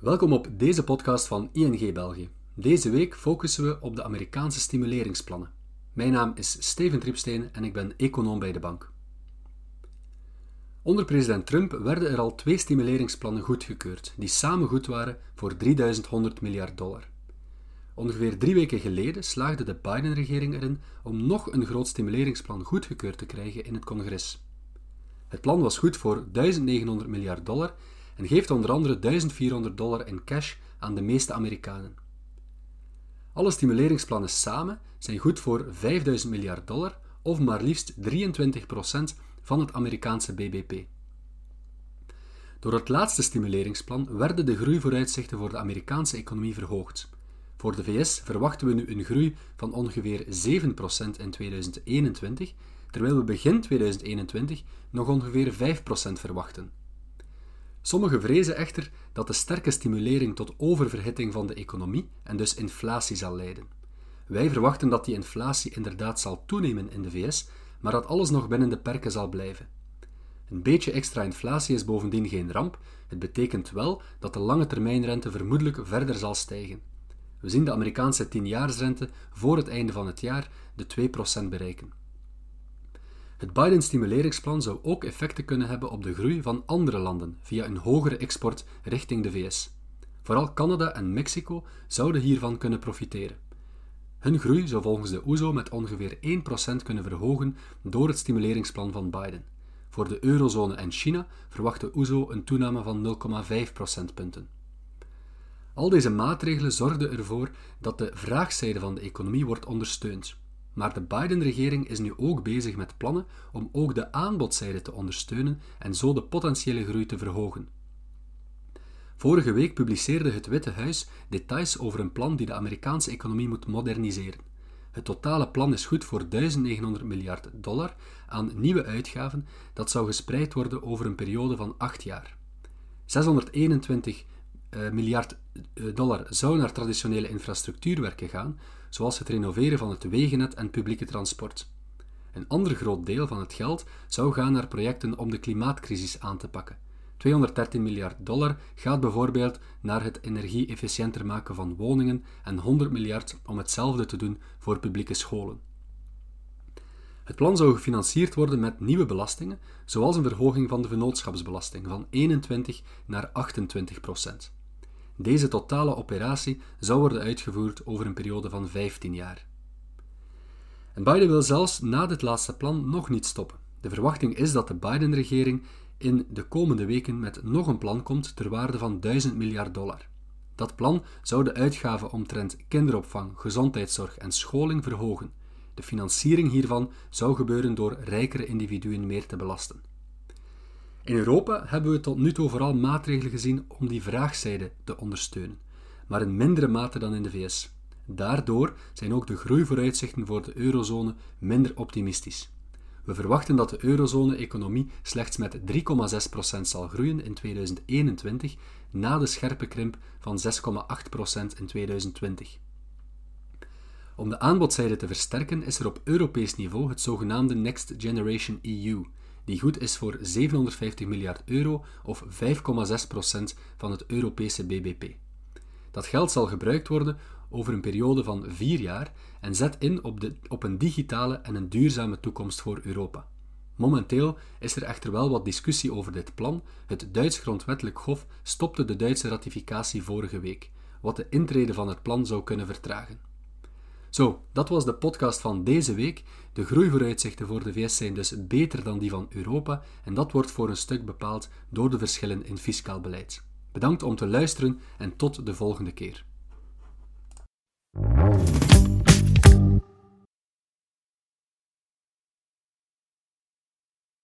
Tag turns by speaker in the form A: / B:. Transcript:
A: Welkom op deze podcast van ING België. Deze week focussen we op de Amerikaanse stimuleringsplannen. Mijn naam is Steven Tripsteen en ik ben econoom bij de bank. Onder president Trump werden er al twee stimuleringsplannen goedgekeurd, die samen goed waren voor 3100 miljard dollar. Ongeveer drie weken geleden slaagde de Biden-regering erin om nog een groot stimuleringsplan goedgekeurd te krijgen in het congres. Het plan was goed voor 1900 miljard dollar en geeft onder andere 1400 dollar in cash aan de meeste Amerikanen. Alle stimuleringsplannen samen zijn goed voor 5000 miljard dollar of maar liefst 23% van het Amerikaanse BBP. Door het laatste stimuleringsplan werden de groeivooruitzichten voor de Amerikaanse economie verhoogd. Voor de VS verwachten we nu een groei van ongeveer 7% in 2021, terwijl we begin 2021 nog ongeveer 5% verwachten. Sommigen vrezen echter dat de sterke stimulering tot oververhitting van de economie en dus inflatie zal leiden. Wij verwachten dat die inflatie inderdaad zal toenemen in de VS, maar dat alles nog binnen de perken zal blijven. Een beetje extra inflatie is bovendien geen ramp, het betekent wel dat de lange termijnrente vermoedelijk verder zal stijgen. We zien de Amerikaanse 10-jaarsrente voor het einde van het jaar de 2% bereiken. Het Biden-stimuleringsplan zou ook effecten kunnen hebben op de groei van andere landen via een hogere export richting de VS. Vooral Canada en Mexico zouden hiervan kunnen profiteren. Hun groei zou volgens de OESO e met ongeveer 1% kunnen verhogen door het stimuleringsplan van Biden. Voor de eurozone en China verwacht de OESO e een toename van 0,5 procentpunten. Al deze maatregelen zorgden ervoor dat de vraagzijde van de economie wordt ondersteund. Maar de Biden-regering is nu ook bezig met plannen om ook de aanbodzijde te ondersteunen en zo de potentiële groei te verhogen. Vorige week publiceerde het Witte Huis details over een plan die de Amerikaanse economie moet moderniseren. Het totale plan is goed voor 1900 miljard dollar aan nieuwe uitgaven dat zou gespreid worden over een periode van acht jaar. 621 uh, miljard eh, dollar zou naar traditionele infrastructuurwerken gaan, zoals het renoveren van het wegennet en publieke transport. Een ander groot deel van het geld zou gaan naar projecten om de klimaatcrisis aan te pakken. 213 miljard dollar gaat bijvoorbeeld naar het energie-efficiënter maken van woningen en 100 miljard om hetzelfde te doen voor publieke scholen. Het plan zou gefinancierd worden met nieuwe belastingen, zoals een verhoging van de vennootschapsbelasting van 21 naar 28 procent. Deze totale operatie zou worden uitgevoerd over een periode van 15 jaar. En Biden wil zelfs na dit laatste plan nog niet stoppen. De verwachting is dat de Biden-regering in de komende weken met nog een plan komt ter waarde van 1000 miljard dollar. Dat plan zou de uitgaven omtrent kinderopvang, gezondheidszorg en scholing verhogen. De financiering hiervan zou gebeuren door rijkere individuen meer te belasten. In Europa hebben we tot nu toe vooral maatregelen gezien om die vraagzijde te ondersteunen, maar in mindere mate dan in de VS. Daardoor zijn ook de groeivooruitzichten voor de eurozone minder optimistisch. We verwachten dat de eurozone-economie slechts met 3,6% zal groeien in 2021, na de scherpe krimp van 6,8% in 2020. Om de aanbodzijde te versterken is er op Europees niveau het zogenaamde Next Generation EU, die goed is voor 750 miljard euro of 5,6% van het Europese BBP. Dat geld zal gebruikt worden over een periode van vier jaar en zet in op, de, op een digitale en een duurzame toekomst voor Europa. Momenteel is er echter wel wat discussie over dit plan. Het Duits grondwettelijk hof stopte de Duitse ratificatie vorige week, wat de intrede van het plan zou kunnen vertragen. Zo, dat was de podcast van deze week. De groeivooruitzichten voor de VS zijn dus beter dan die van Europa en dat wordt voor een stuk bepaald door de verschillen in fiscaal beleid. Bedankt om te luisteren en tot de volgende keer.